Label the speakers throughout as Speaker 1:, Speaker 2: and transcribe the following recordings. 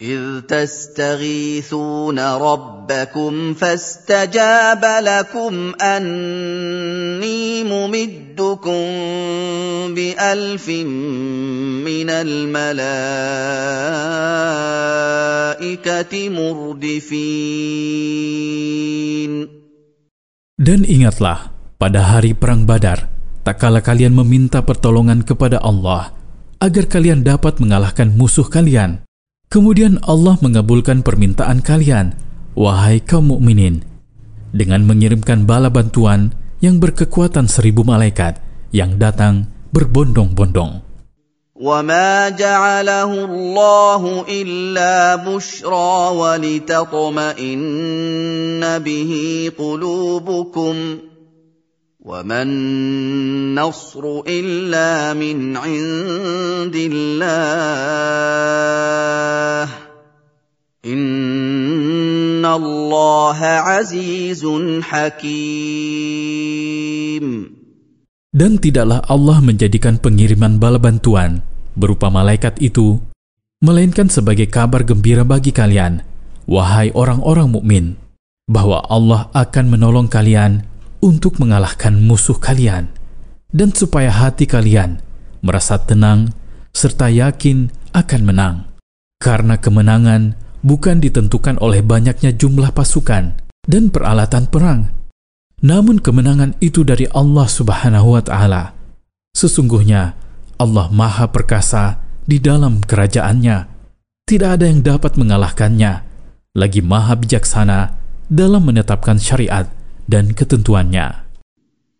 Speaker 1: إذ تستغيثون ربكم فاستجاب لكم أني ممدكم بألف من الملائكة مردفين
Speaker 2: Dan ingatlah, pada hari Perang Badar, tak kala kalian meminta pertolongan kepada Allah, agar kalian dapat mengalahkan musuh kalian. Kemudian Allah mengabulkan permintaan kalian, wahai kaum mukminin, dengan mengirimkan bala bantuan yang berkekuatan seribu malaikat yang datang berbondong-bondong.
Speaker 1: وما جعله الله الا بشرى ولتطمئن به قلوبكم وما النصر الا من عند الله ان الله عزيز حكيم
Speaker 2: Dan tidaklah Allah menjadikan pengiriman bala bantuan berupa malaikat itu, melainkan sebagai kabar gembira bagi kalian, wahai orang-orang mukmin, bahwa Allah akan menolong kalian untuk mengalahkan musuh kalian, dan supaya hati kalian merasa tenang serta yakin akan menang. Karena kemenangan bukan ditentukan oleh banyaknya jumlah pasukan dan peralatan perang, namun kemenangan itu dari Allah Subhanahu wa taala. Sesungguhnya Allah Maha Perkasa di dalam kerajaannya. Tidak ada yang dapat mengalahkannya. Lagi Maha Bijaksana dalam menetapkan syariat dan ketentuannya.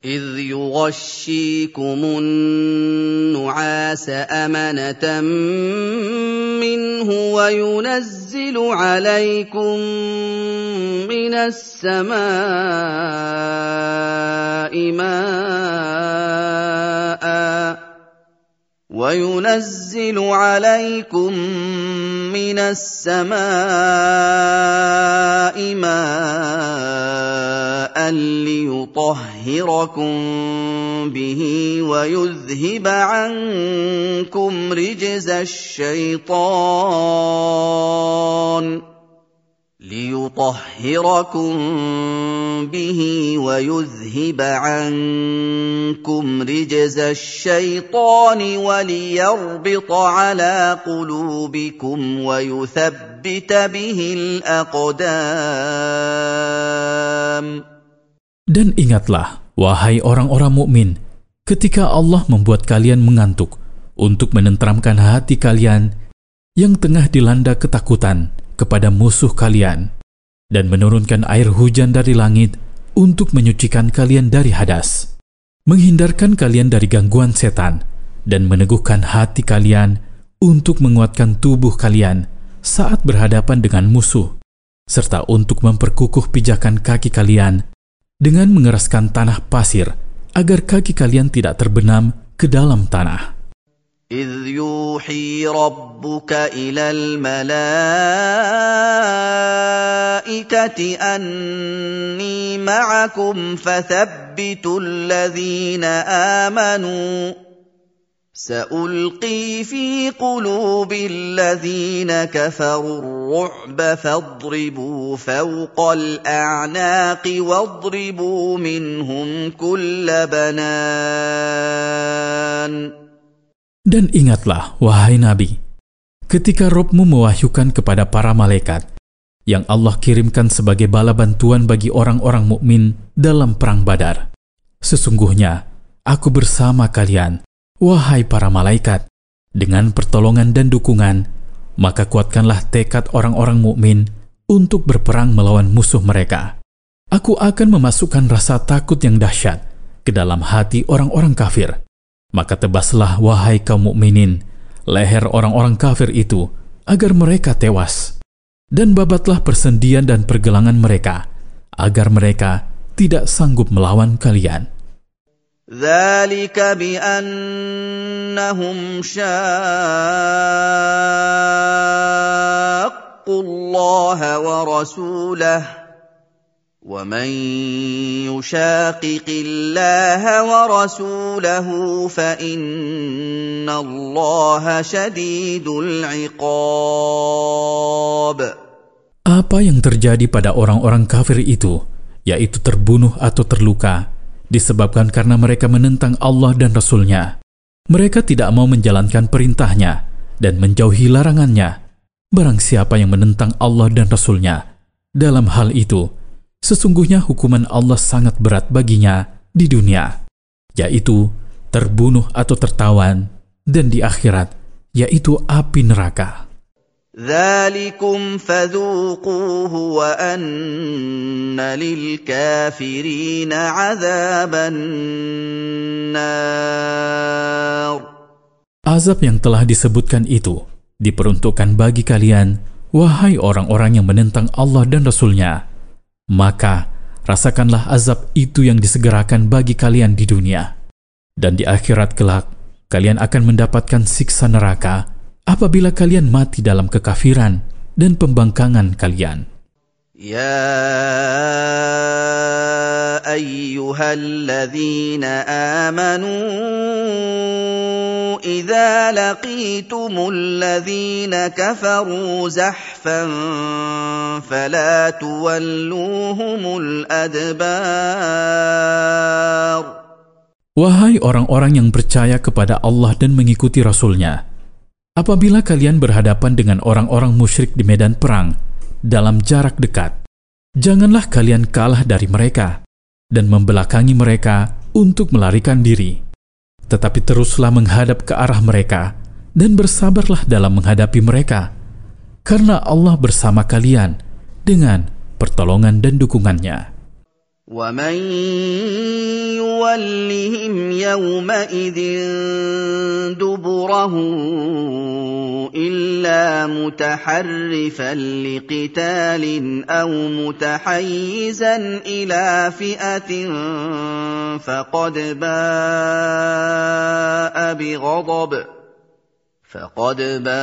Speaker 1: إذ يغشيكم النعاس أمنة منه وينزل عليكم من السماء ماء وينزل عليكم من السماء ليطهركم به ويذهب عنكم رجز الشيطان ليطهركم به ويذهب عنكم رجز الشيطان وليربط على قلوبكم ويثبت به الأقدام
Speaker 2: Dan ingatlah, wahai orang-orang mukmin, ketika Allah membuat kalian mengantuk untuk menenteramkan hati kalian yang tengah dilanda ketakutan kepada musuh kalian dan menurunkan air hujan dari langit untuk menyucikan kalian dari hadas, menghindarkan kalian dari gangguan setan, dan meneguhkan hati kalian untuk menguatkan tubuh kalian saat berhadapan dengan musuh, serta untuk memperkukuh pijakan kaki kalian dengan mengeraskan tanah pasir agar kaki kalian tidak terbenam ke dalam tanah.
Speaker 1: إذ يوحي ربك إلى الملائكة أني معكم فثبتوا الذين آمنوا سألقي في قلوب الذين كفروا الرعب فاضربوا فوق الأعناق واضربوا منهم كل بنان
Speaker 2: Dan ingatlah, wahai Nabi, ketika Robmu mewahyukan kepada para malaikat yang Allah kirimkan sebagai bala bantuan bagi orang-orang mukmin dalam perang Badar. Sesungguhnya, aku bersama kalian, wahai para malaikat, dengan pertolongan dan dukungan, maka kuatkanlah tekad orang-orang mukmin untuk berperang melawan musuh mereka. Aku akan memasukkan rasa takut yang dahsyat ke dalam hati orang-orang kafir maka tebaslah wahai kaum mukminin leher orang-orang kafir itu agar mereka tewas dan babatlah persendian dan pergelangan mereka agar mereka tidak sanggup melawan kalian.
Speaker 1: ذلك بأنهم شاقوا الله ورسوله ومن يشاقق الله ورسوله فإن الله شديد العقاب.
Speaker 2: Apa yang terjadi pada orang-orang kafir itu, yaitu terbunuh atau terluka, disebabkan karena mereka menentang Allah dan Rasul-Nya. Mereka tidak mau menjalankan perintahnya dan menjauhi larangannya. Barang siapa yang menentang Allah dan Rasul-Nya, dalam hal itu, sesungguhnya hukuman Allah sangat berat baginya di dunia, yaitu terbunuh atau tertawan, dan di akhirat, yaitu api neraka.
Speaker 1: ذلكم فذوقوه وان للكافرين عذاب النار
Speaker 2: Azab yang telah disebutkan itu diperuntukkan bagi kalian, wahai orang-orang yang menentang Allah dan Rasul-Nya. Maka, rasakanlah azab itu yang disegerakan bagi kalian di dunia. Dan di akhirat kelak, kalian akan mendapatkan siksa neraka apabila kalian mati dalam kekafiran dan pembangkangan kalian.
Speaker 1: Ya ayyuhalladzina amanu idza laqitumul ladzina kafaru zahfan fala tuwalluhumul adbar
Speaker 2: Wahai orang-orang yang percaya kepada Allah dan mengikuti Rasulnya, apabila kalian berhadapan dengan orang-orang musyrik di medan perang dalam jarak dekat, janganlah kalian kalah dari mereka dan membelakangi mereka untuk melarikan diri. Tetapi teruslah menghadap ke arah mereka dan bersabarlah dalam menghadapi mereka, karena Allah bersama kalian dengan pertolongan dan dukungannya.
Speaker 1: ومن يولهم يومئذ دبره الا متحرفا لقتال أو متحيزا إلى فئه فقد باء بغضب فقد باء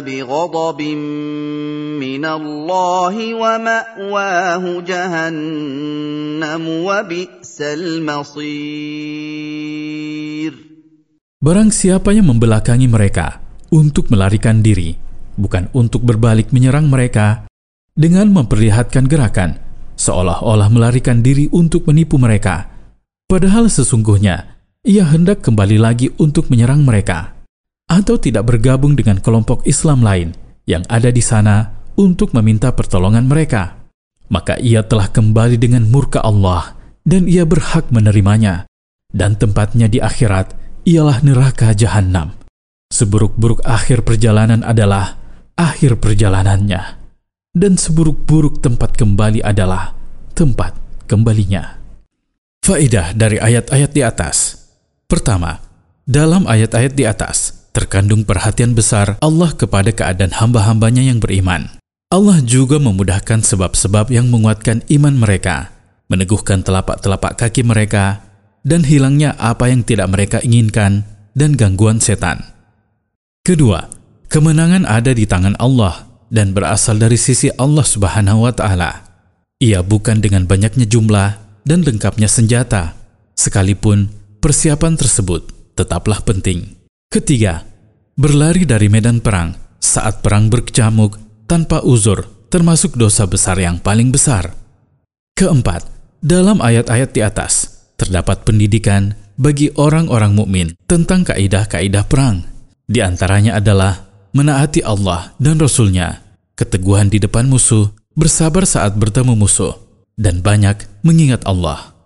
Speaker 1: بغضب من الله وماواه جهنم وبئس المصير
Speaker 2: Barang siapa yang membelakangi mereka untuk melarikan diri, bukan untuk berbalik menyerang mereka dengan memperlihatkan gerakan seolah-olah melarikan diri untuk menipu mereka, padahal sesungguhnya ia hendak kembali lagi untuk menyerang mereka, atau tidak bergabung dengan kelompok Islam lain yang ada di sana untuk meminta pertolongan mereka, maka ia telah kembali dengan murka Allah dan ia berhak menerimanya, dan tempatnya di akhirat ialah neraka jahanam. Seburuk-buruk akhir perjalanan adalah akhir perjalanannya, dan seburuk-buruk tempat kembali adalah tempat kembalinya. Faedah dari ayat-ayat di atas. Pertama, dalam ayat-ayat di atas terkandung perhatian besar Allah kepada keadaan hamba-hambanya yang beriman. Allah juga memudahkan sebab-sebab yang menguatkan iman mereka, meneguhkan telapak-telapak kaki mereka, dan hilangnya apa yang tidak mereka inginkan dan gangguan setan. Kedua, kemenangan ada di tangan Allah dan berasal dari sisi Allah Subhanahu wa taala. Ia bukan dengan banyaknya jumlah dan lengkapnya senjata, sekalipun persiapan tersebut tetaplah penting. Ketiga, berlari dari medan perang saat perang berkecamuk tanpa uzur termasuk dosa besar yang paling besar. Keempat, dalam ayat-ayat di atas terdapat pendidikan bagi orang-orang mukmin tentang kaidah-kaidah perang. Di antaranya adalah menaati Allah dan Rasul-Nya, keteguhan di depan musuh, bersabar saat bertemu musuh, dan banyak mengingat Allah.